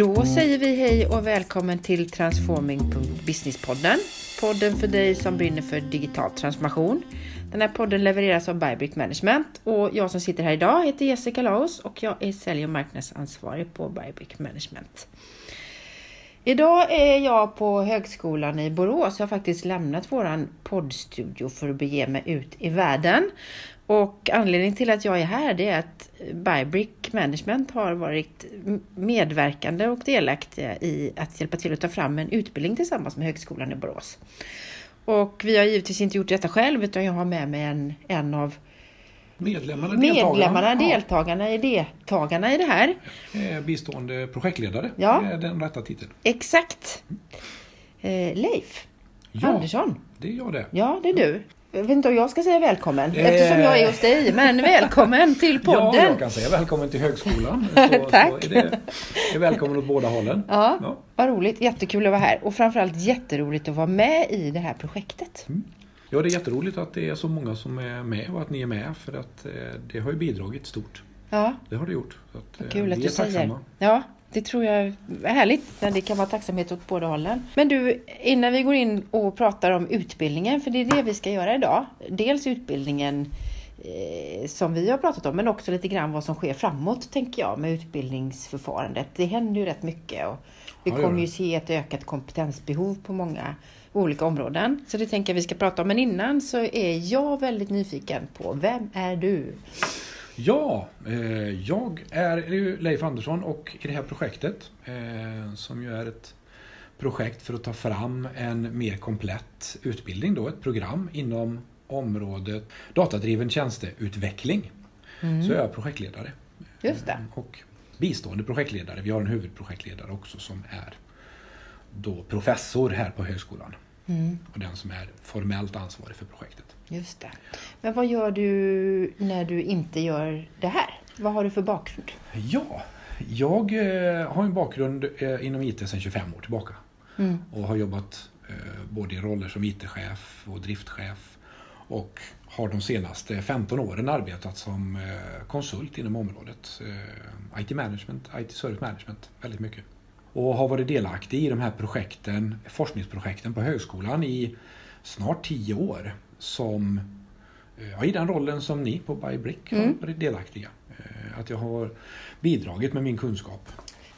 Då säger vi hej och välkommen till Transforming.businesspodden. Podden för dig som brinner för digital transformation. Den här podden levereras av Bybrick Management och jag som sitter här idag heter Jessica Laos och jag är sälj och marknadsansvarig på Bybrick Management. Idag är jag på Högskolan i Borås. Jag har faktiskt lämnat våran poddstudio för att bege mig ut i världen. Och anledningen till att jag är här det är att Bybrick Management har varit medverkande och delaktiga i att hjälpa till att ta fram en utbildning tillsammans med Högskolan i Borås. Och vi har givetvis inte gjort detta själv utan jag har med mig en, en av Medlemmarna, medlemmarna deltagarna, deltagarna i det här. Bistående projektledare Ja. är den rätta titeln. Exakt. Eh, Leif Ja. Andersson. Det är jag det. Ja, det är du. Jag vet inte om jag ska säga välkommen Eh. eftersom jag är hos dig, men välkommen till Ja, podden. jag kan säga välkommen till högskolan. Så, Tack. Så är det är välkommen åt båda hållen. Ja, Ja. vad roligt. Jättekul att vara här och framförallt jätteroligt att vara med i det här projektet. Ja, det är jätteroligt att det är så många som är med och att ni är med för att eh, det har ju bidragit stort. Ja, Det har det gjort. Så att, eh, kul att du säger. tacksamma. Ja, det tror jag är härligt när det kan vara tacksamhet åt båda hållen. Men du, innan vi går in och pratar om utbildningen, för det är det vi ska göra idag. Dels utbildningen eh, som vi har pratat om, men också lite grann vad som sker framåt, tänker jag, med utbildningsförfarandet. Det händer ju rätt mycket och vi kommer ju se ett ökat kompetensbehov på många olika områden. Så det tänker jag vi ska prata om. Men innan så är jag väldigt nyfiken på, vem är du? Ja, eh, jag är Leif Andersson och i det här projektet eh, som ju är ett projekt för att ta fram en mer komplett utbildning då, ett program inom området datadriven tjänsteutveckling. Så är jag projektledare Just det. och bistående projektledare. Vi har en huvudprojektledare också som är då professor här på högskolan Mm, och den som är formellt ansvarig för projektet. just det. Men vad gör du när du inte gör det här? Vad har du för bakgrund? Ja, jag eh, har en bakgrund eh, inom IT sedan 25 år tillbaka. Mm. Och har jobbat eh, både i roller som IT-chef och driftchef. Och har de senaste 15 åren arbetat som konsult inom området. IT management, IT service management, väldigt mycket. Och har varit delaktig i de här projekten, forskningsprojekten på högskolan i snart 10 år. Som, eh, ja, I den rollen som ni på Bybrick har Mm. varit delaktiga. Eh, Att jag har bidragit med min kunskap.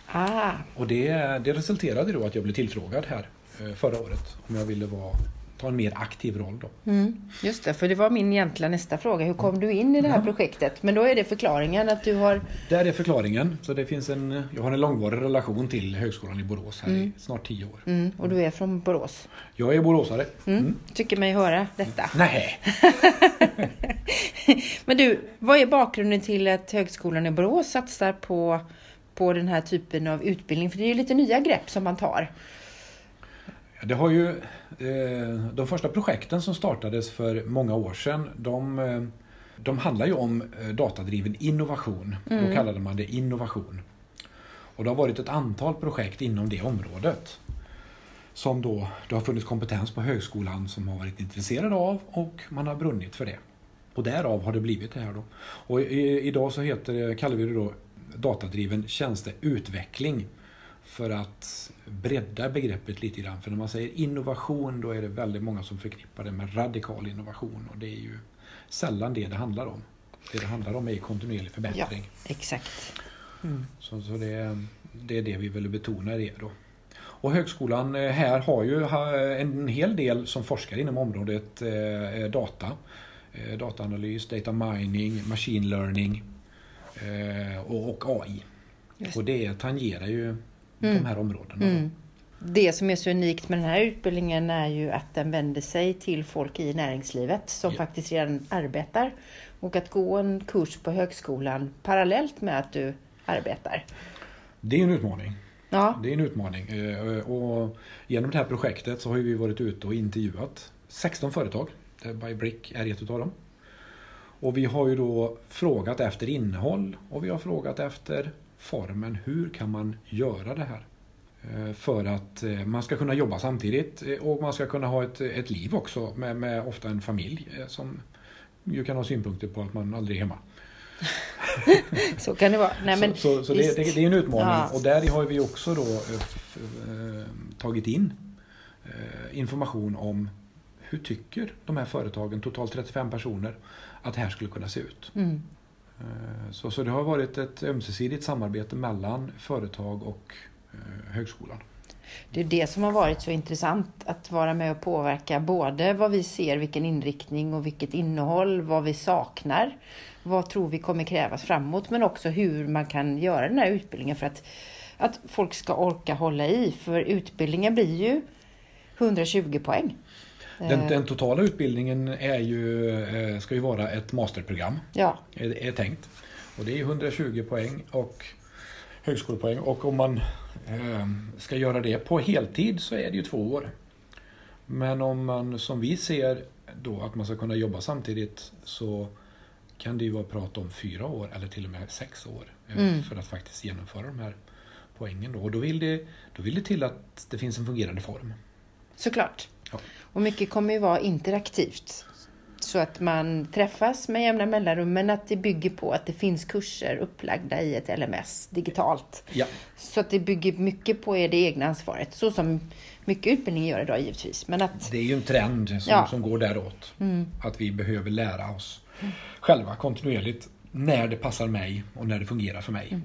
Ah, Och det, det resulterade då att jag blev tillfrågad här eh, förra året om jag ville vara, ta en mer aktiv roll då. mm, just det, för det var min egentliga nästa fråga. Hur kom du in i det här Ja. projektet? Men då är det förklaringen att du har... Där är förklaringen. Så det finns en, jag har en långvarig relation till Högskolan i Borås här i snart 10 år. Mm, och du är från Borås. Jag är boråsare. Mm. Tycker mig höra detta. Nej, Men du, vad är bakgrunden till att Högskolan i Borås satsar på, på den här typen av utbildning? För det är ju lite nya grepp som man tar. Det har ju eh, de första projekten som startades för många år sedan. De, eh, de handlar ju om eh, datadriven innovation. Då kallade man det innovation. Och det har varit ett antal projekt inom det området. Som då det har funnits kompetens på högskolan som har varit intresserade av och man har brunnit för det. Och därav har det blivit det här då. Och i, idag så heter kallar vi det då datadriven tjänsteutveckling. För att bredda begreppet lite grann. För när man säger innovation då är det väldigt många som förknippar det med radikal innovation. Och det är ju sällan det det handlar om. Det det handlar om är kontinuerlig Ja, förbättring. exakt. Så, så det, är- det är det vi vill betona i det då. Och högskolan eh, här har ju en hel del som forskar inom området eh, data. Eh, dataanalys, data mining, machine learning och, och AI. Just. Och det tangerar ju de här områdena. Mm. Det som är så unikt med den här utbildningen är ju att den vänder sig till folk i näringslivet som Ja. faktiskt redan arbetar. Och att gå en kurs på högskolan parallellt med att du arbetar. Det är en utmaning. Ja, Det är en utmaning. Eh, Och genom det här projektet så har vi varit ute och intervjuat 16 företag. där Bybrick är ett utav dem. Och vi har ju då frågat efter innehåll och vi har frågat efter formen. Hur kan man göra det här? Eh, För att eh, man ska kunna jobba samtidigt eh, och man ska kunna ha ett, ett liv också med, med ofta en familj som ju kan ha synpunkter på att man aldrig är hemma. så kan det vara. Nej, men så så, så det, det, det, är en utmaning Ja. och där har vi också då eh, tagit in eh, information om hur tycker de här företagen, totalt 35 personer, att det här skulle kunna se ut. Mm. Eh, så, så det har varit ett ömsesidigt samarbete mellan företag och eh, högskolan. Det är det som har varit så intressant att vara med och påverka både vad vi ser, vilken inriktning och vilket innehåll, vad vi saknar, vad tror vi kommer krävas framåt, men också hur man kan göra den här utbildningen för att, att folk ska orka hålla i. För utbildningen blir ju 120 poäng. Den, Eh, den totala utbildningen är ju, eh, ska ju vara ett masterprogram, Ja, är, är tänkt. Och det är 120 poäng och högskolepoäng. Och om man eh, ska göra det på heltid så är det ju två år. Men om man som vi ser då att man ska kunna jobba samtidigt så kan det ju vara prat om fyra år eller till och med sex år eh, Mm. för att faktiskt genomföra de här poängen. Då. Och då vill, det, då vill det till att det finns en fungerande form. såklart. Ja. Och mycket kommer ju vara interaktivt. Så att man träffas med jämna mellanrum, men att det bygger på att det finns kurser upplagda i ett LMS digitalt. Ja, Så att det bygger mycket på det egna ansvaret, så som mycket utbildning gör idag givetvis. Men att, det är ju en trend som, Ja. som går däråt. mm, Att vi behöver lära oss själva kontinuerligt när det passar mig och när det fungerar för mig. Mm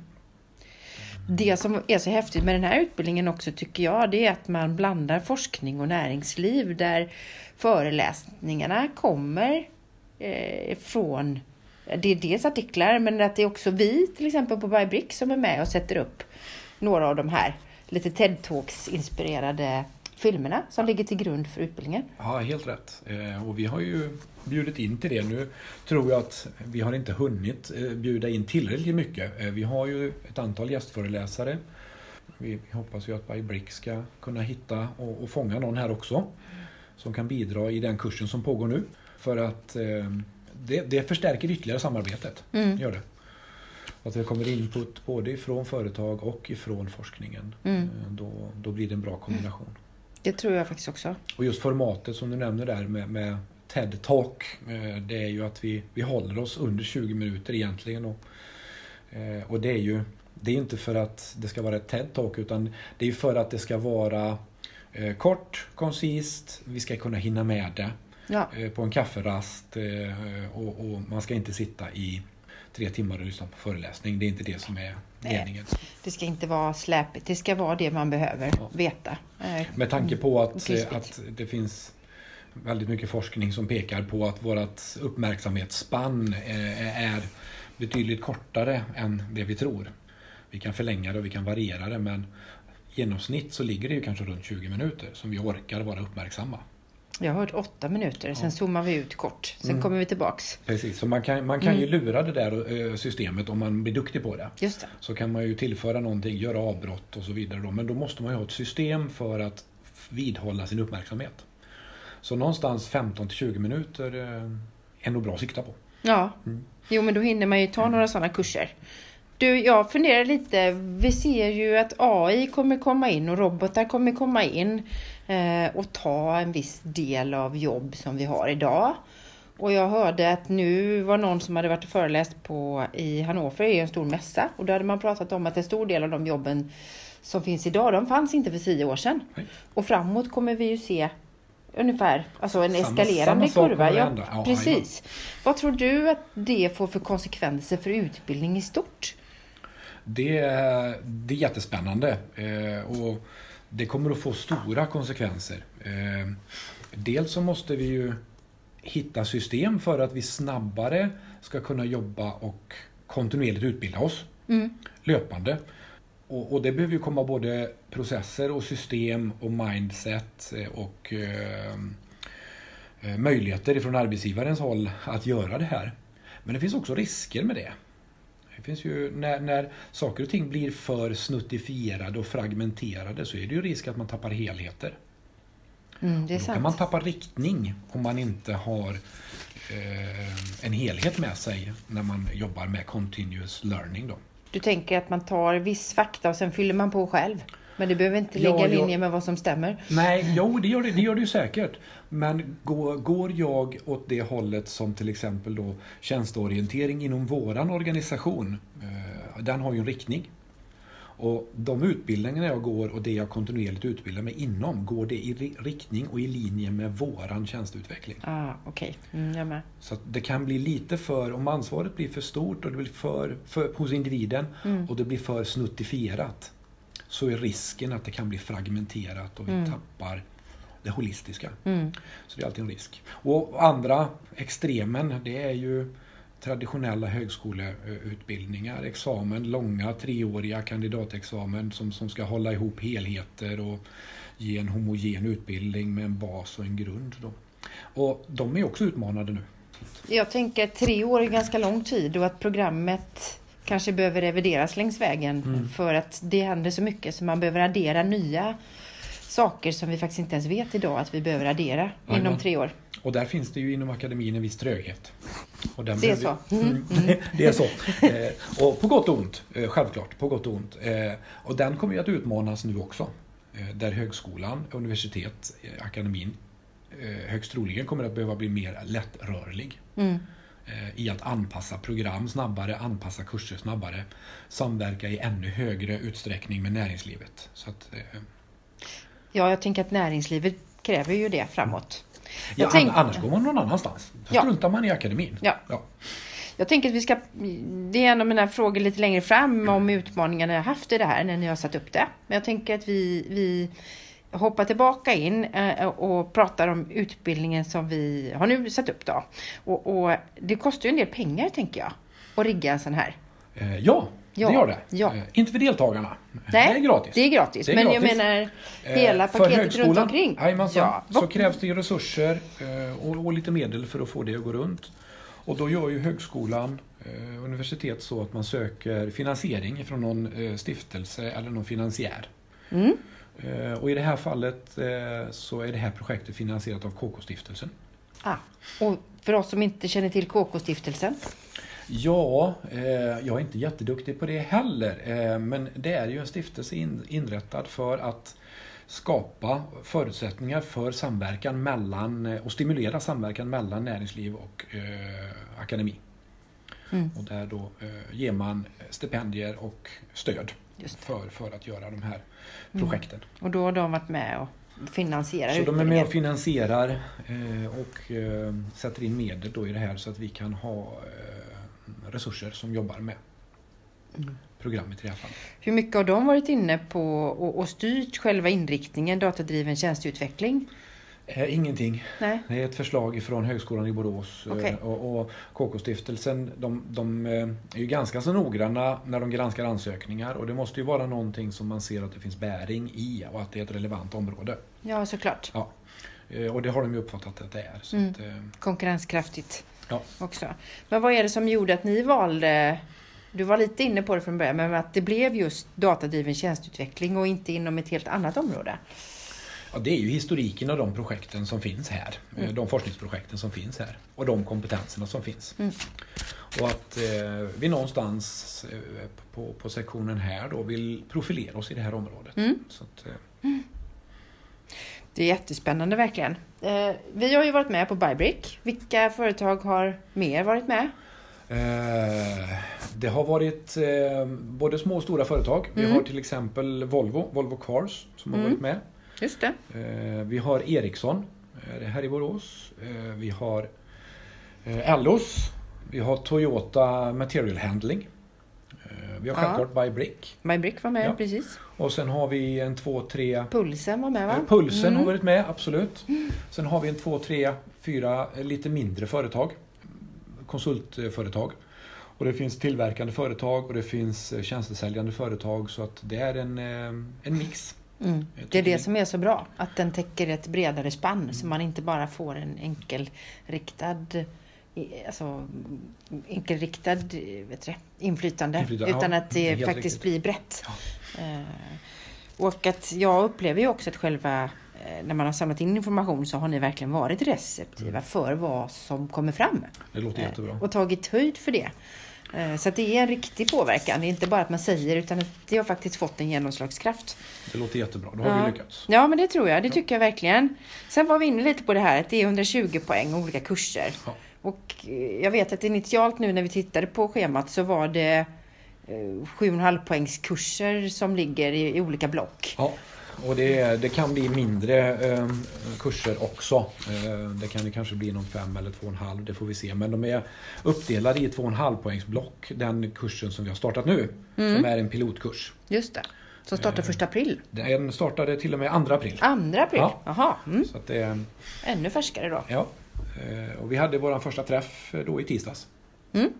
det som är så häftigt med den här utbildningen också tycker jag, det är att man blandar forskning och näringsliv där föreläsningarna kommer eh, från det är dels artiklar men att det är också vi till exempel på Bybrick som är med och sätter upp några av de här lite TED-talks inspirerade filmerna som ligger till grund för utbildningen. Ja, helt rätt. Eh, och vi har ju bjudit in till det. Nu tror jag att vi har inte hunnit eh, bjuda in tillräckligt mycket. Eh, Vi har ju ett antal gästföreläsare. Vi hoppas ju att By Brick ska kunna hitta och, och fånga någon här också. Som kan bidra i den kursen som pågår nu. För att eh, det, det förstärker ytterligare samarbetet. Mm. Gör det. Att det kommer input både ifrån företag och ifrån forskningen. Mm. Då, då blir det en bra kombination. Det tror jag faktiskt också. Och just formatet som du nämner där med, med TED Talk. eh, Det är ju att vi, vi håller oss under 20 minuter egentligen. Och, eh, och det är ju det är inte för att det ska vara ett TED Talk utan det är för att det ska vara eh, kort, koncist, vi ska kunna hinna med det Ja, på en kafferast och, och man ska inte sitta i tre timmar och lyssna på föreläsning. Det är inte det som är Nej. meningen. det ska inte vara släpigt, det ska vara det man behöver Ja. veta. Med tanke på att, att det finns väldigt mycket forskning som pekar på att vårt uppmärksamhetsspann eh, är betydligt kortare än det vi tror. Vi kan förlänga det och vi kan variera det men i genomsnitt så ligger det ju kanske runt 20 minuter som vi orkar vara uppmärksamma. Jag har hört åtta minuter, sen Ja. zoomar vi ut kort. Sen Mm. kommer vi tillbaks. Precis, så man kan, man kan Mm. ju lura det där eh, systemet om man blir duktig på det. Just det. Så kan man ju tillföra någonting, göra avbrott och så vidare. Då. Men då måste man ju ha ett system för att vidhålla sin uppmärksamhet. Så någonstans 15 till 20 minuter eh, är nog bra att sikta på. Ja. Mm. Jo, men då hinner man ju ta några sådana kurser. Du, jag funderar lite. Vi ser ju att AI kommer komma in och robotar kommer komma in eh, och ta en viss del av jobb som vi har idag. Och jag hörde att nu var någon som hade varit och föreläst på i Hannover, är ju en stor mässa, och då hade man pratat om att en stor del av de jobben som finns idag, de fanns inte för tio år sedan. Och framåt kommer vi ju se ungefär alltså en Samma- eskalerande samma kurva. Ja. Ja, precis. Vad tror du att det får för konsekvenser för utbildning i stort? Det, är- det är jättespännande eh, och det kommer att få stora konsekvenser. Eh, dels så måste vi ju hitta system för att vi snabbare ska kunna jobba och kontinuerligt utbilda oss Mm. löpande. Och, och det behöver ju komma både processer och system och mindset eh, och eh, eh, möjligheter ifrån arbetsgivarens håll att göra det här. Men det finns också risker med det. Det finns ju, när, när saker och ting blir för snuttifierade och fragmenterade så är det ju risk att man tappar helheter. Mm, Då sant. kan man tappa riktning om man inte har eh, en helhet med sig när man jobbar med continuous learning. Då. Du tänker att man tar viss fakta och sen fyller man på själv? Men det behöver inte Ja, ligga i jag- linje med vad som stämmer. Nej, jo det gör det, det gör det ju säkert. Men går, går jag åt det hållet som till exempel då tjänsteorientering inom våran organisation, eh, den har ju en riktning. Och de utbildningar jag går och det jag kontinuerligt utbildar mig inom, går det i ri- riktning och i linje med våran tjänsteutveckling. Ah, Okej, mm, jag med. Så det kan bli lite för, om ansvaret blir för stort och det blir för, för hos individen och det blir för snuttifierat så är risken att det kan bli fragmenterat och vi tappar det holistiska. Mm. Så det är alltid en risk. Och andra extremen, det är ju traditionella högskoleutbildningar, examen, långa treåriga kandidatexamen som, som ska hålla ihop helheter och ge en homogen utbildning med en bas och en grund. Då. Och de är också utmanade nu. Jag tänker att tre år är ganska lång tid och att programmet kanske behöver revideras längs vägen Mm. för att det händer så mycket så man behöver addera nya saker som vi faktiskt inte ens vet idag att vi behöver addera Jajamän. inom tre år. Och där finns det ju inom akademin en viss tröghet. Och den Det är så. Mm, det är så. Eh, och på gott och ont, eh, självklart. På gott och ont. Eh, och den kommer ju att utmanas nu också. Eh, där högskolan, universitet, akademin högst troligen kommer att behöva bli mer lättrörlig. Mm. I att anpassa program snabbare, anpassa kurser snabbare. Samverka i ännu högre utsträckning med näringslivet. Så att, Ja, jag tänker att näringslivet kräver ju det framåt. Ja, tänk- an- Annars går man någon annanstans. Då Ja. struntar man i akademin. Ja. Ja. Jag tänker att vi ska, det är en av mina frågor lite längre fram om utmaningarna jag haft i det här när ni har satt upp det. Men jag tänker att vi, vi hoppar tillbaka in eh, och pratar om utbildningen som vi har nu satt upp då. Och, och det kostar ju en del pengar tänker jag att rigga en sån här. Eh, ja, Ja, det gör det. ja. Eh, inte för deltagarna. Nej, det är gratis. Det är gratis. Det är men jag menar Eh, hela för paketet runt högskolan, omkring. jajamensan, Ja, så vad- krävs det ju resurser eh, och, och lite medel för att få det att gå runt. Och då gör ju högskolan, eh, universitet så att man söker finansiering från någon eh, stiftelse eller någon finansiär. Mm. Eh, och i det här fallet eh, så är det här projektet finansierat av KK-stiftelsen. Ah, och för oss som inte känner till KK-stiftelsen. Ja, eh, jag är inte jätteduktig på det heller. Eh, men det är ju en stiftelse in, inrättad för att skapa förutsättningar för samverkan mellan eh, och stimulera samverkan mellan näringsliv och eh, akademi. Mm. Och där då eh, ger man stipendier och stöd för, för att göra de här projekten. Och då har de varit med och finansierar Så de är med och finansierar eh, och sätter in medel då i det här så att vi kan ha resurser som jobbar med programmet i det här fallet. Hur mycket har de varit inne på och, och styrt själva inriktningen datadriven tjänsteutveckling? Eh, ingenting. Nej. Det är ett förslag från Högskolan i Borås eh, Okej. och, och KK-stiftelsen de, de eh, är ju ganska så noggranna när de granskar ansökningar och det måste ju vara någonting som man ser att det finns bäring i och att det är ett relevant område. Ja, såklart. Ja. Eh, Och det har de ju uppfattat att det är. Mm. att, eh, Konkurrenskraftigt ja. också. Men vad är det som gjorde att ni valde du var lite inne på det från början, men att det blev just datadriven tjänsteutveckling och inte inom ett helt annat område. Ja, det är ju historiken av de projekten som finns här. Mm. Eh, De forskningsprojekten som finns här. Och de kompetenserna som finns. Mm. Och att eh, vi någonstans eh, på, på sektionen här då vill profilera oss i det här området. Mm. Så att, eh, Det är jättespännande verkligen. Eh, vi har ju varit med på Bybrick. Vilka företag har mer varit med? eh, det har varit eh, både små och stora företag. Vi Mm. har till exempel Volvo, Volvo Cars som har Mm. varit med. Just det. Eh, vi har Ericsson eh, här i Borås. Eh, vi har eh, Ellos. Vi har Toyota Material Handling. Vi har Ja. självklart Bybrick. Bybrick var med, Ja. precis. Och sen har vi en två, tre... Pulsen var med va? eh, Pulsen Mm. har varit med, absolut. Sen har vi en två, tre, fyra eh, lite mindre företag. Konsultföretag. Och det finns tillverkande företag och det finns eh, tjänstesäljande företag. Så att det är en, en mix. Mm. Det är det som är så bra, att den täcker ett bredare spann så man inte bara får en enkelriktad Alltså enkelriktad vet du, inflytande, Inflytande, utan ja, att det faktiskt riktigt. blir brett. Ja. Eh, och att jag upplever ju också att själva eh, när man har samlat in information så har ni verkligen varit receptiva för vad som kommer fram. Det låter Eh, jättebra. Och tagit höjd för det. Så att det är en riktig påverkan. Det är inte bara att man säger utan att det har faktiskt fått en genomslagskraft. Det låter jättebra. Då har Ja. vi lyckats. Ja, men det tror jag. Det tycker jag verkligen. Sen var vi inne lite på det här att det är 120 poäng och olika kurser. Ja. Och eh, jag vet att initialt nu när vi tittade på schemat så var det eh, 7,5 poängs kurser som ligger i, i olika block. Ja, och det, det kan bli mindre eh, kurser också. Eh, det kan ju kanske bli någon fem eller två och en halv, det får vi se. Men de är uppdelade i två och en halv poängsblock. Den kursen som vi har startat nu, Mm. som är en pilotkurs. Just det. Som startar första april. Den startade till och med 2 april. Andra april? Ja. Jaha. Mm. Så det, Ännu färskare då. ja. Eh, Och vi hade vår första träff eh, då i tisdags. Mm.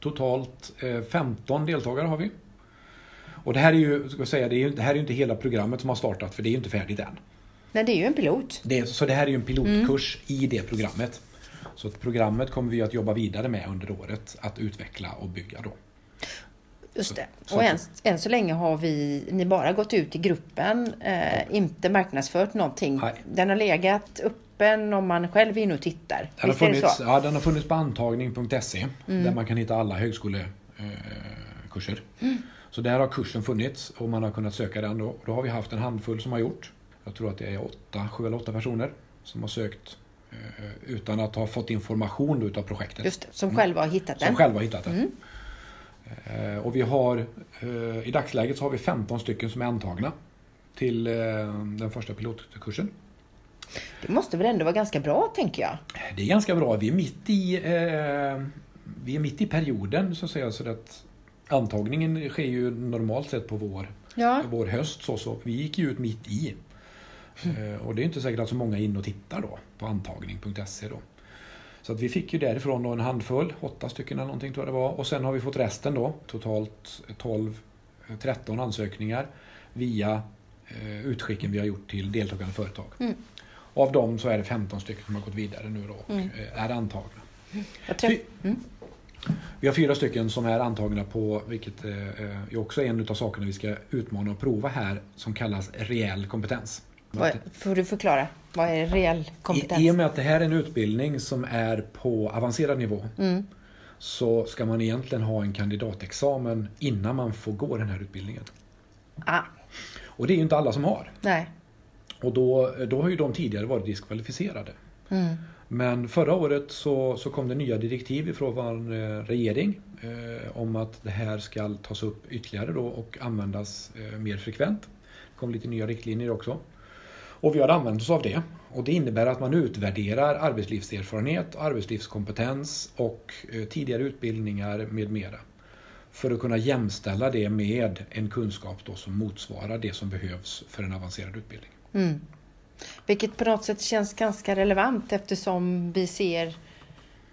Totalt eh, 15 deltagare har vi. Och det här är ju, ska jag säga, det, är ju, det här är ju inte hela programmet som har startat för det är ju inte färdigt än. Nej, det är ju en pilot. Det, så det här är ju en pilotkurs Mm. i det programmet. Så programmet kommer vi att jobba vidare med under året att utveckla och bygga då. Just det. så Och än, än så länge har vi, ni bara gått ut i gruppen, eh, inte marknadsfört någonting. Nej. Den har legat öppen om man själv är inne och tittar. Den har, funnits, ja, den har funnits på antagning.se Mm. där man kan hitta alla högskolekurser. Mm. Så där har kursen funnits och man har kunnat söka den då. Då har vi haft en handfull som har gjort. Jag tror att det är åtta, sju eller åtta personer som har sökt eh, utan att ha fått information utav projektet. Just som själva har hittat Som den. själva har hittat det. Mm. Eh, Och vi har eh, i dagsläget så har vi 15 stycken som är antagna till eh, den första pilotkursen. Det måste väl ändå vara ganska bra, tänker jag. Det är ganska bra. Vi är mitt i, eh, vi är mitt i perioden så att säga. Så att antagningen sker ju normalt sett på vår, Ja, vår höst. Så, så vi gick ju ut mitt i. Eh, och det är inte säkert att så många är inne och tittar då på antagning.se då. Så att vi fick ju därifrån då en handfull, åtta stycken eller någonting tror jag det var. Och sen har vi fått resten då, totalt 12, eh, 13 ansökningar via eh, utskicken vi har gjort till deltagande företag. Mm. Och av dem så är det 15 stycken som har gått vidare nu då och Mm. eh, är antagna. träff... mm. Vi har fyra stycken som är antagna på, vilket eh, eh, är också en av sakerna vi ska utmana och prova här, som kallas reell kompetens. Vad, får du förklara? Vad är reell kompetens? I, I och med att det här är en utbildning som är på avancerad nivå Mm. så ska man egentligen ha en kandidatexamen innan man får gå den här utbildningen. Ah, Och det är ju inte alla som har. nej. Och då, då har ju de tidigare varit diskvalificerade. Mm. Men förra året så, så kom det nya direktiv ifrån vår eh, regering eh, om att det här ska tas upp ytterligare då och användas eh, mer frekvent. Det kom lite nya riktlinjer också. Och vi har använt oss av det. Och det innebär att man utvärderar arbetslivserfarenhet, arbetslivskompetens och eh, tidigare utbildningar med mera. För att kunna jämställa det med en kunskap då som motsvarar det som behövs för en avancerad utbildning. Mm. Vilket på något sätt känns ganska relevant eftersom vi ser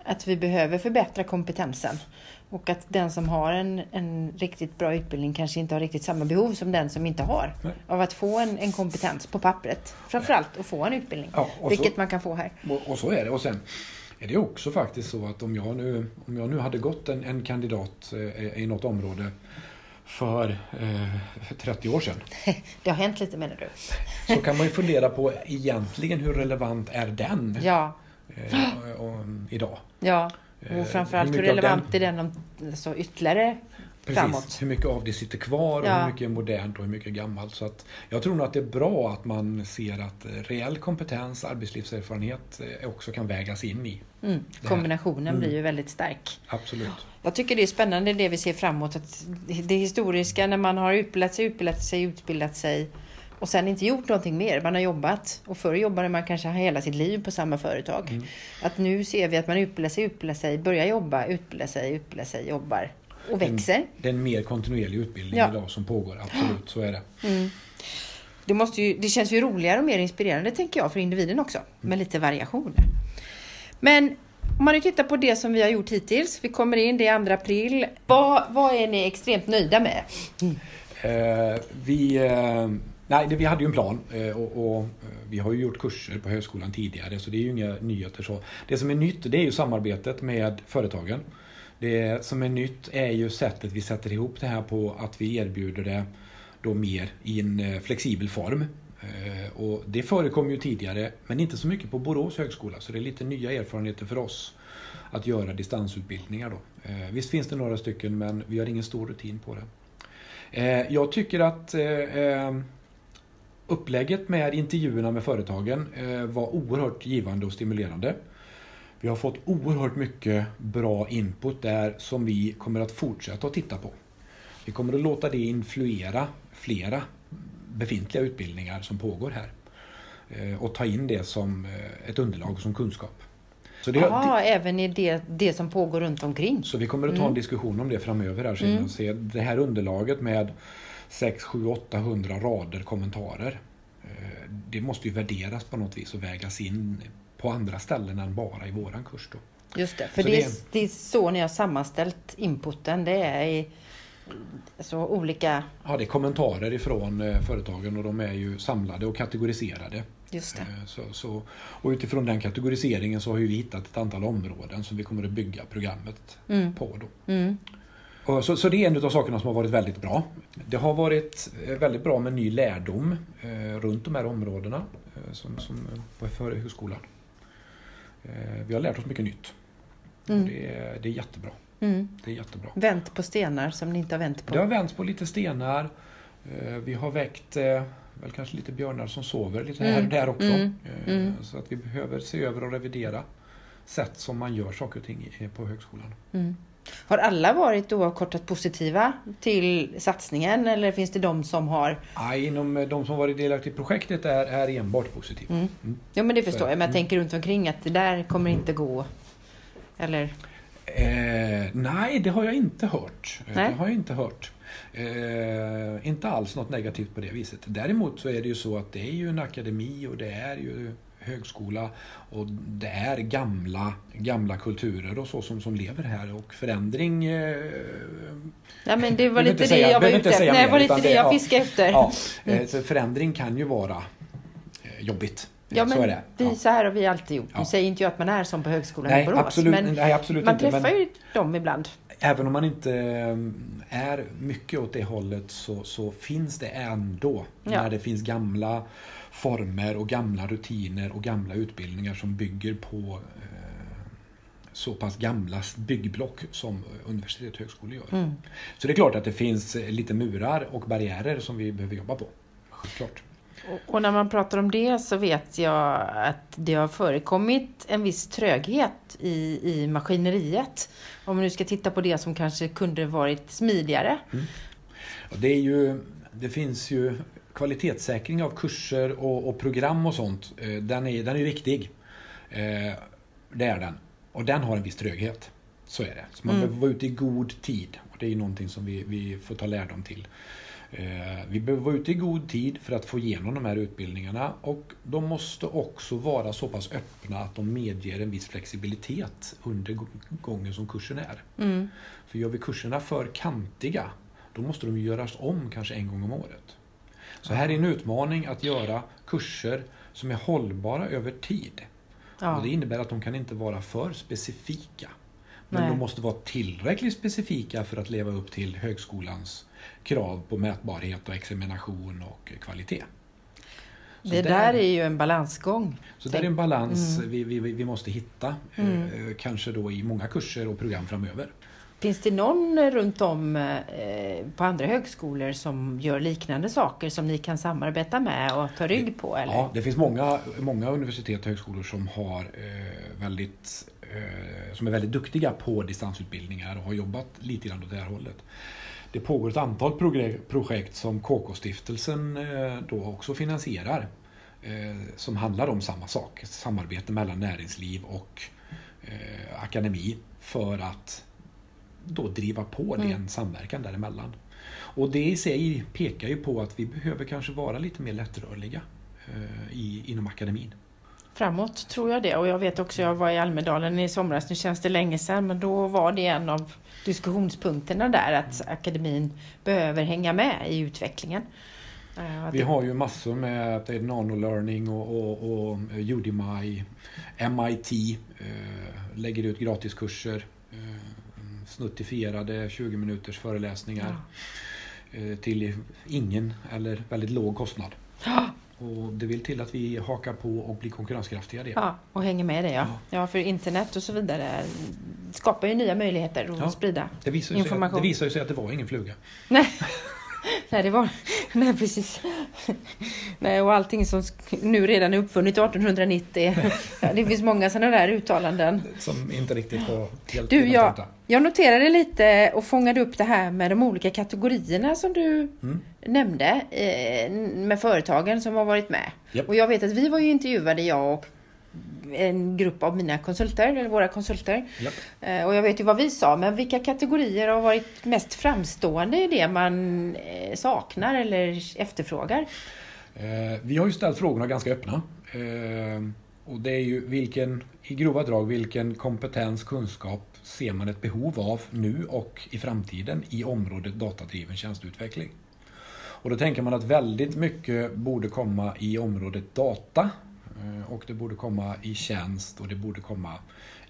att vi behöver förbättra kompetensen. Och att den som har en, en riktigt bra utbildning kanske inte har riktigt samma behov som den som inte har. Nej. Av att få en, en kompetens på pappret. Framförallt att få en utbildning. Ja, och så- vilket man kan få här. Och, och så är det. Och sen är det också faktiskt så att om jag nu, om jag nu hade gått en, en kandidat eh, i något område för eh, 30 år sedan Det har hänt lite menar du? så kan man ju fundera på egentligen hur relevant är den Ja, eh, och, idag? ja. Eh, Och framförallt hur hur relevant är den om så ytterligare framåt? Hur mycket av det sitter kvar och Ja. hur mycket är modernt och hur mycket är gammalt. Så att jag tror nog att det är bra att man ser att reell kompetens, arbetslivserfarenhet eh, också kan vägas in i. Mm. Kombinationen Mm. blir ju väldigt stark. Absolut. Jag tycker det är spännande det vi ser framåt. Att det historiska när man har utbildat sig, utbildat sig, utbildat sig och sen inte gjort någonting mer. Man har jobbat och förr jobbade man kanske hela sitt liv på samma företag. Mm. Att nu ser vi att man utbildar sig, utbildar sig, börjar jobba, utbildar sig, utbildar sig, jobbar och växer. Det är en mer kontinuerlig utbildning Ja. idag som pågår. Absolut, så är det. Mm. Det, måste ju, det känns ju roligare och mer inspirerande tänker jag för individen också. Med lite variation. Men om man nu tittar på det som vi har gjort hittills. Vi kommer in, det är 2 april. Vad, vad är ni extremt nöjda med? Eh, vi, eh, nej, det, vi hade ju en plan eh, och, och eh, vi har ju gjort kurser på högskolan tidigare så det är ju inga nyheter. Så. Det som är nytt det är ju samarbetet med företagen. Det som är nytt är ju sättet vi sätter ihop det här på att vi erbjuder det då mer i en eh, flexibel form. Eh, och det förekom ju tidigare, men inte så mycket på Borås högskola, så det är lite nya erfarenheter för oss att göra distansutbildningar. Då. Eh, visst finns det några stycken, men vi har ingen stor rutin på det. Jag tycker att upplägget med intervjuerna med företagen var oerhört givande och stimulerande. Vi har fått oerhört mycket bra input där som vi kommer att fortsätta att titta på. Vi kommer att låta det influera flera befintliga utbildningar som pågår här. Eh, och ta in det som eh, ett underlag som kunskap. Så det, Aha, det, även i det, det som pågår runt omkring? Så vi kommer att ta en mm. diskussion om det framöver här sen mm. se det här underlaget med 6, 7, 800 rader kommentarer. Eh, det måste ju värderas på något vis och vägas in på andra ställen än bara i våran kurs. Då. Just det, för det, det, är, det är så ni har sammanställt inputen. Det är i alltså olika... Ja, det är kommentarer ifrån eh, företagen och de är ju samlade och kategoriserade. Just det. Eh, så, så, och utifrån den kategoriseringen så har vi hittat ett antal områden som vi kommer att bygga programmet mm. på. Då. Mm. Så, så, det är en av sakerna som har varit väldigt bra. Det har varit eh, väldigt bra med ny lärdom eh, runt de här områdena som, som för högskolan. Eh, vi har lärt oss mycket nytt. Mm. Det, det är jättebra. Mm. Det är jättebra. Vänt på stenar som ni inte har vänt på? Det har vänts på lite stenar. Eh, vi har väckt eh, väl kanske lite björnar som sover lite här och mm. där också. Mm. Mm. Så att vi behöver se över och revidera sätt som man gör saker och ting på högskolan. Mm. Har alla varit oavkortat positiva till satsningen eller finns det de som har? Nej, inom de som varit delaktiga i projektet är, är enbart positiva. Mm. Mm. Ja men det förstår jag, men jag tänker runt omkring att det där kommer inte gå. Eller? Eh, nej, det har jag inte hört. Eh, nej. Det har jag inte hört. Eh, inte alls något negativt på det viset. Däremot så är det ju så att det är ju en akademi och det är ju högskola och det är gamla, gamla kulturer och så som, som lever här och förändring... Eh, ja, men det var lite det jag var ute efter. Nej, det var lite det jag fiskade efter. Ja, mm. så förändring kan ju vara eh, jobbigt. Ja, men så, är det. Vi, ja. så här har vi alltid gjort. Nu säger inte jag att man är som på högskolan nej, i Borås. Absolut, men nej, absolut man inte, träffar men, ju dem ibland. Även om man inte mm, är mycket åt det hållet så, så finns det ändå. Ja. När det finns gamla former och gamla rutiner och gamla utbildningar som bygger på eh, så pass gamla byggblock som universitet och högskolor gör. Mm. Så det är klart att det finns lite murar och barriärer som vi behöver jobba på. Självklart. Och när man pratar om det så vet jag att det har förekommit en viss tröghet i, i maskineriet. Om man nu ska titta på det som kanske kunde varit smidigare. Mm. Det, är ju, det finns ju kvalitetssäkring av kurser och, och program och sånt. Eh, den är, den är viktig. Eh, det är den. Och den har en viss tröghet. Så är det. Så man mm. behöver vara ute i god tid. Och det är någonting som vi, vi får ta lärdom till. Eh, vi behöver vara ute i god tid för att få igenom de här utbildningarna och de måste också vara så pass öppna att de medger en viss flexibilitet under gången som kursen är. Mm. För gör vi kurserna för kantiga, då måste de göras om kanske en gång om året. Så här är en utmaning att göra kurser som är hållbara över tid. Ja. Och Det innebär att de kan inte vara för specifika. Men Nej. de måste vara tillräckligt specifika för att leva upp till högskolans krav på mätbarhet och examination och kvalitet. Så det där, där, är ju en balansgång. Så det är en balans mm. vi, vi, vi måste hitta, mm. eh, kanske då i många kurser och program framöver. Finns det någon runt om eh, på andra högskolor som gör liknande saker som ni kan samarbeta med och ta rygg på? Eller? Ja, det finns många, många universitet och högskolor som, har, eh, väldigt, eh, som är väldigt duktiga på distansutbildningar och har jobbat lite grann åt det här hållet. Det pågår ett antal projekt som KK-stiftelsen eh, då också finansierar eh, som handlar om samma sak, samarbete mellan näringsliv och eh, akademi för att då driva på mm. den samverkan däremellan. Och det i sig pekar ju på att vi behöver kanske vara lite mer lättrörliga i, inom akademin framåt tror jag det. Och jag vet också, jag var i Almedalen i somras, nu känns det länge sedan, men då var det en av diskussionspunkterna där att akademin behöver hänga med i utvecklingen. Eh, Vi har ju massor med att nanolearning och, och, och Udemy, MIT eh, lägger ut gratiskurser, eh, snuttifierade 20 minuters föreläsningar ja. eh, till ingen eller väldigt låg kostnad. Och det vill till att vi hakar på och blir konkurrenskraftiga. Det. Ja, och hänger med det ja. ja. för internet och så vidare skapar ju nya möjligheter att ja, sprida det visar information. Sig, det visar ju sig att det var ingen fluga. Nej. Nej, det var... Nej, precis. Nej, och allting som nu redan är uppfunnet 1890. Det finns många sådana där uttalanden. Som inte riktigt var helt Du, jag, jag noterade lite och fångade upp det här med de olika kategorierna som du mm. nämnde eh, med företagen som har varit med. Yep. Och jag vet att vi var ju intervjuade, jag och en grupp av mina konsulter, eller våra konsulter. Yep. Eh, och jag vet ju vad vi sa, men vilka kategorier har varit mest framstående i det man eh, saknar eller efterfrågar? Eh, vi har ju ställt frågorna ganska öppna. Och det är ju vilken, i grova drag, vilken kompetens, kunskap ser man ett behov av nu och i framtiden i området datadriven tjänsteutveckling? Och då tänker man att väldigt mycket borde komma i området data och det borde komma i tjänst och det borde komma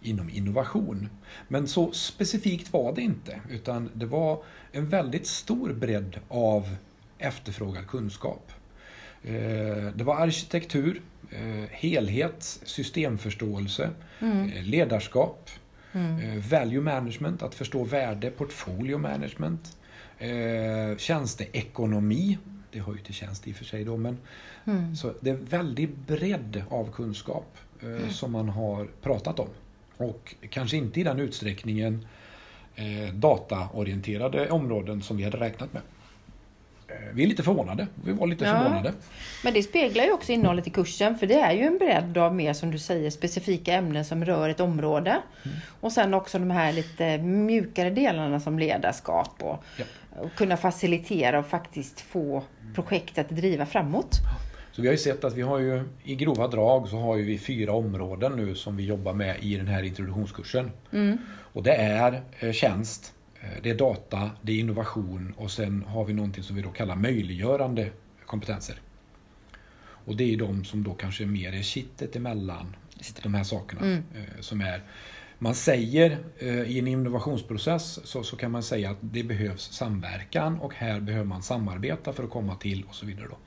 inom innovation. Men så specifikt var det inte, utan det var en väldigt stor bredd av efterfrågad kunskap. Eh, det var arkitektur, eh, helhet, systemförståelse, mm. ledarskap, mm. value management, att förstå värde, portfolio management, tjänsteekonomi, det hör ju till tjänst i och för sig då, men mm. så det är väldigt bredd av kunskap eh, mm. som man har pratat om. Och kanske inte i den utsträckningen eh, dataorienterade områden som vi hade räknat med. Eh, vi är lite förvånade. Vi var lite ja. förvånade. Men det speglar ju också innehållet i kursen. För det är ju en bredd av mer som du säger specifika ämnen som rör ett område. Mm. Och sen också de här lite mjukare delarna som ledarskap och, ja. Och kunna facilitera och faktiskt få projekt att driva framåt. Så vi har ju sett att vi har ju i grova drag så har vi fyra områden nu som vi jobbar med i den här introduktionskursen. Mm. Och det är eh, tjänst, eh, det är data, det är innovation och sen har vi någonting som vi då kallar möjliggörande kompetenser. Och det är de som då kanske mer är kittet emellan de här sakerna. Mm. Eh, som är man säger eh, i en innovationsprocess så, så, kan man säga att det behövs samverkan och här behöver man samarbeta för att komma till och så vidare. Då.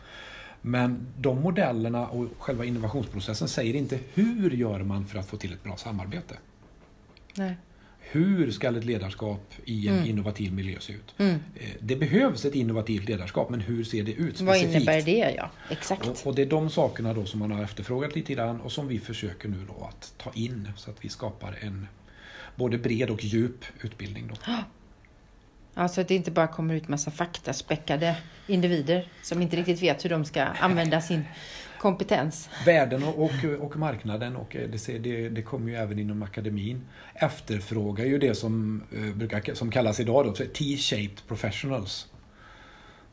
Men de modellerna och själva innovationsprocessen säger inte hur gör man för att få till ett bra samarbete. Nej. Hur ska ett ledarskap i en mm. innovativ miljö se ut? Mm. Eh, det behövs ett innovativt ledarskap, men hur ser det ut specifikt? Vad innebär det? Ja, exakt. Och, och, det är de sakerna då som man har efterfrågat lite grann och som vi försöker nu då att ta in så att vi skapar en både bred och djup utbildning. Då. Alltså att det inte bara kommer ut massa faktaspäckade individer som inte riktigt vet hur de ska använda sin kompetens. Världen och, och, och marknaden och det, det, det kommer ju även inom akademin efterfrågar ju det som, eh, brukar, som kallas idag då, T-shaped professionals.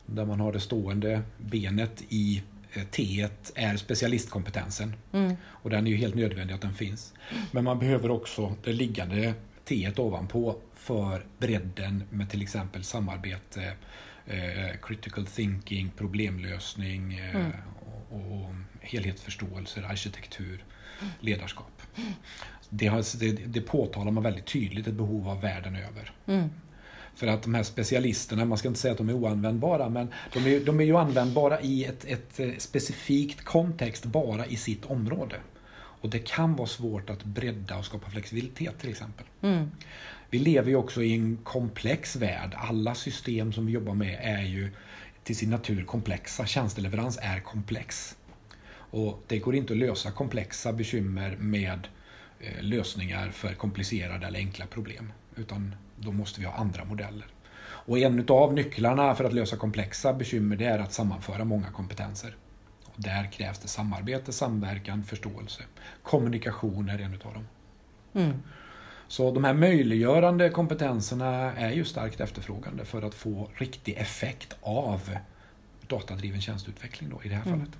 Där man har det stående benet i eh, T är specialistkompetensen. Mm. Och den är ju helt nödvändig att den finns. Men man behöver också det liggande T ovanpå för bredden med till exempel samarbete, eh, critical thinking, problemlösning eh, mm. Och, helhetsförståelse, arkitektur, ledarskap. Det, har, det, det påtalar man väldigt tydligt ett behov av världen över. Mm. För att de här specialisterna, man ska inte säga att de är oanvändbara, men de är, de är ju användbara i ett, ett eh, specifikt kontext bara i sitt område. Och det kan vara svårt att bredda och skapa flexibilitet till exempel. Mm. Vi lever ju också i en komplex värld. Alla system som vi jobbar med är ju till sin natur komplexa. Tjänsteleverans är komplex. Och det går inte att lösa komplexa bekymmer med eh, lösningar för komplicerade eller enkla problem. Utan då måste vi ha andra modeller. Och en av nycklarna för att lösa komplexa bekymmer det är att sammanföra många kompetenser. Och där krävs det samarbete, samverkan, förståelse. Kommunikation är en av dem. Mm. Så de här möjliggörande kompetenserna är ju starkt efterfrågande för att få riktig effekt av datadriven tjänsteutveckling då, i det här mm. fallet.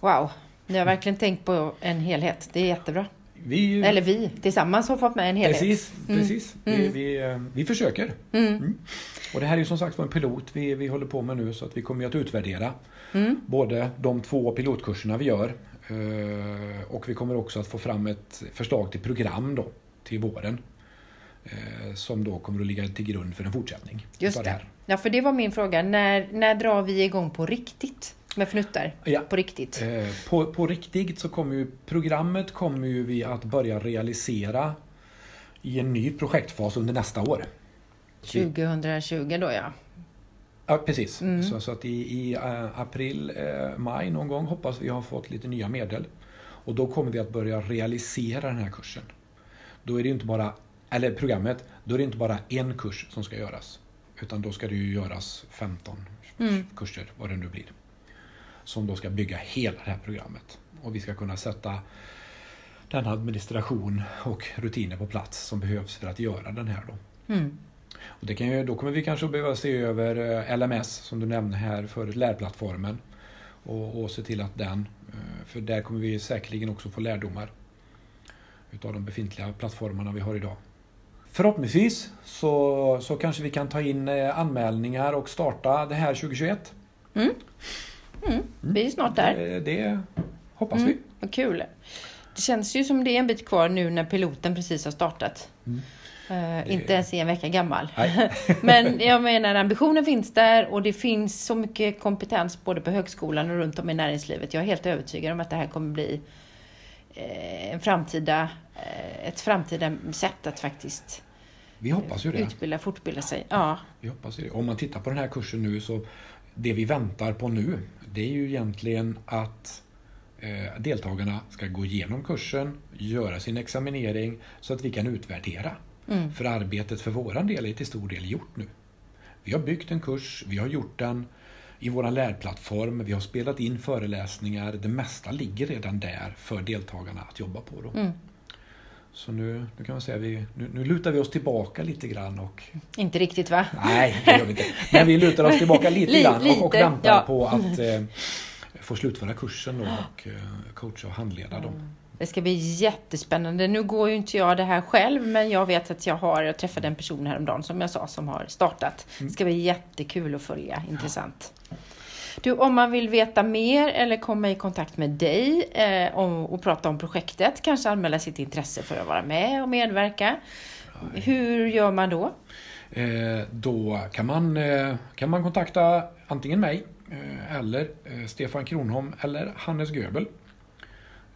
Wow, ni har verkligen tänkt på en helhet. Det är jättebra. Vi, Eller vi tillsammans har fått med en helhet. Precis, mm. precis. Mm. Vi, vi, eh, vi, försöker. Mm. mm. Och det här är ju som sagt en pilot vi, vi håller på med nu så att vi kommer att utvärdera både de två pilotkurserna vi gör eh, och vi kommer också att få fram ett förslag till program då till våren. Eh, som då kommer att ligga till grund för en fortsättning. Just det. det. Ja, för det var min fråga. När, när drar vi igång på riktigt? Med fnuttar? Ja. På riktigt? Eh, på, på riktigt så kommer ju programmet kommer ju vi att börja realisera i en ny projektfas under nästa år. 2020 då ja. Ja, precis. Mm. Så, så att i, i eh, april, maj någon gång hoppas vi ha fått lite nya medel. Och då kommer vi att börja realisera den här kursen. Då är det inte bara, eller programmet, då är det inte bara en kurs som ska göras. Utan då ska det ju göras 15 Mm. kurser, vad det nu blir. Som då ska bygga hela det här programmet. Och vi ska kunna sätta den administration och rutiner på plats som behövs för att göra den här då. Mm. Och det kan ju, då kommer vi kanske att behöva se över eh, LMS som du nämnde här för lärplattformen. Och, och se till att den, eh, för där kommer vi säkerligen också få lärdomar utav de befintliga plattformarna vi har idag. Förhoppningsvis så, så kanske vi kan ta in eh, anmälningar och starta det här 2021. Vi är snart där. Det, det hoppas Mm. vi. Vad kul. Det känns ju som det är en bit kvar nu när piloten precis har startat. Eh, Inte ens en vecka gammal. Men jag menar ambitionen finns där och det finns så mycket kompetens både på högskolan och runt om i näringslivet. Jag är helt övertygad om att det här kommer bli en framtida, eh, ett framtida sätt att faktiskt Vi hoppas ju det. utbilda, fortbilda sig. Ja, Vi hoppas ju det. Om man tittar på den här kursen nu så det vi väntar på nu det är ju egentligen att eh, deltagarna ska gå igenom kursen, göra sin examinering så att vi kan utvärdera. Mm. För arbetet för våran del är till stor del gjort nu. Vi har byggt en kurs, vi har gjort den i vår lärplattform, vi har spelat in föreläsningar. Det mesta ligger redan där för deltagarna att jobba på. Då. Mm. Så nu, nu kan man säga vi, nu, nu lutar vi oss tillbaka lite grann och inte riktigt va? Nej, det gör vi inte. Men vi lutar oss tillbaka lite Li- grann och, och väntar ja. på att eh, få slutföra kursen då och eh, coacha och handleda dem. Det ska bli jättespännande. Nu går ju inte jag det här själv, men jag vet att jag har, jag träffade en person häromdagen som jag sa som har startat. Det ska bli jättekul att följa, intressant. Du, om man vill veta mer eller komma i kontakt med dig eh, om, och prata om projektet, kanske anmäla sitt intresse för att vara med och medverka. Hur gör man då? Eh, då kan man, eh, kan man kontakta antingen mig eh, eller eh, Stefan Kronholm eller Hannes Göbel.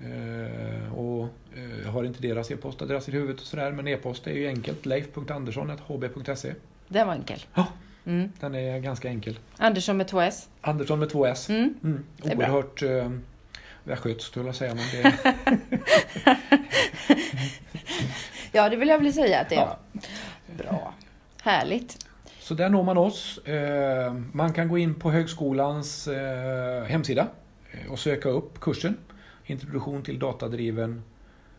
Eh, och eh, jag har inte deras e-postadress i huvudet och sådär men e-post är ju enkelt. leif.andersson.hb.se Den var enkel. Ja. Mm. Den är ganska enkel. Andersson med två S. Andersson med två S. Mm. Mm. Oerhört eh, västgötskt skulle jag säga men det Ja, det vill jag väl säga att det är. Ja. Bra. Härligt. Så där når man oss. Eh, Man kan gå in på högskolans eh, hemsida eh, och söka upp kursen Introduktion till datadriven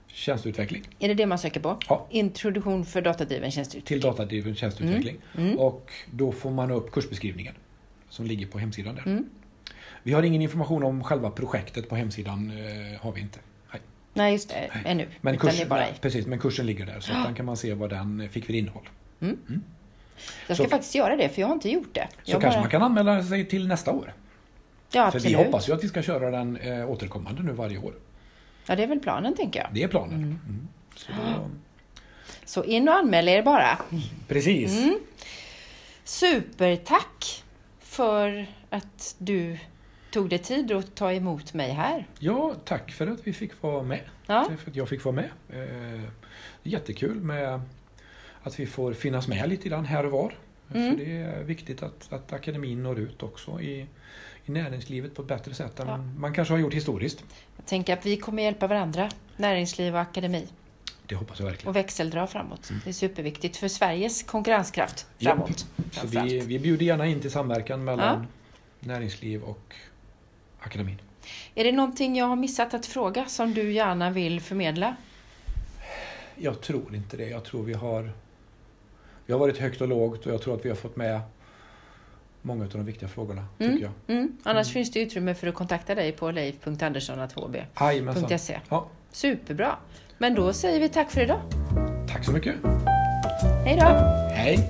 tjänsteutveckling. Är det det man söker på? Ja. Introduktion för datadriven tjänsteutveckling. Till datadriven tjänsteutveckling. Mm. Och då får man upp kursbeskrivningen som ligger på hemsidan där. Mm. Vi har ingen information om själva projektet på hemsidan. eh, har vi inte. Nej. Nej, just det. Nej. Ännu. Men, bara nej, precis, men kursen ligger där så att kan man se vad den fick för innehåll. Jag ska så- faktiskt göra det, för jag har inte gjort det. Så Jag kanske bara- man kan anmäla sig till nästa år. Ja, För vi hoppas ju att vi ska köra den eh, återkommande nu varje år. Ja, det är väl planen, tänker jag. Det är planen. Mm. Så då, Så in och anmäl er bara. precis. Mm. Supertack för att du tog dig tid att ta emot mig här. Ja, tack för att vi fick vara med. Ja. Tack För att jag fick vara med. Eh, jättekul med att vi får finnas med lite grann här och var. Mm. För det är viktigt att, att akademin når ut också i, i näringslivet på ett bättre sätt än Ja. man kanske har gjort historiskt. Jag tänker att vi kommer hjälpa varandra, näringsliv och akademi, Det hoppas jag verkligen. och växeldra framåt. Det är superviktigt för Sveriges konkurrenskraft framåt. Mm. Så vi, vi bjuder gärna in till samverkan mellan näringsliv och akademin. Är det någonting jag har missat att fråga som du gärna vill förmedla? Jag tror inte det. Jag tror vi har Vi har varit högt och lågt och jag tror att vi har fått med många av de viktiga frågorna, Mm. tycker jag. Mm. Annars finns det utrymme för att kontakta dig på leif.andersson.hb.se. Ja, Superbra. Men då säger vi tack för idag. tack så mycket. Hej då! Hej!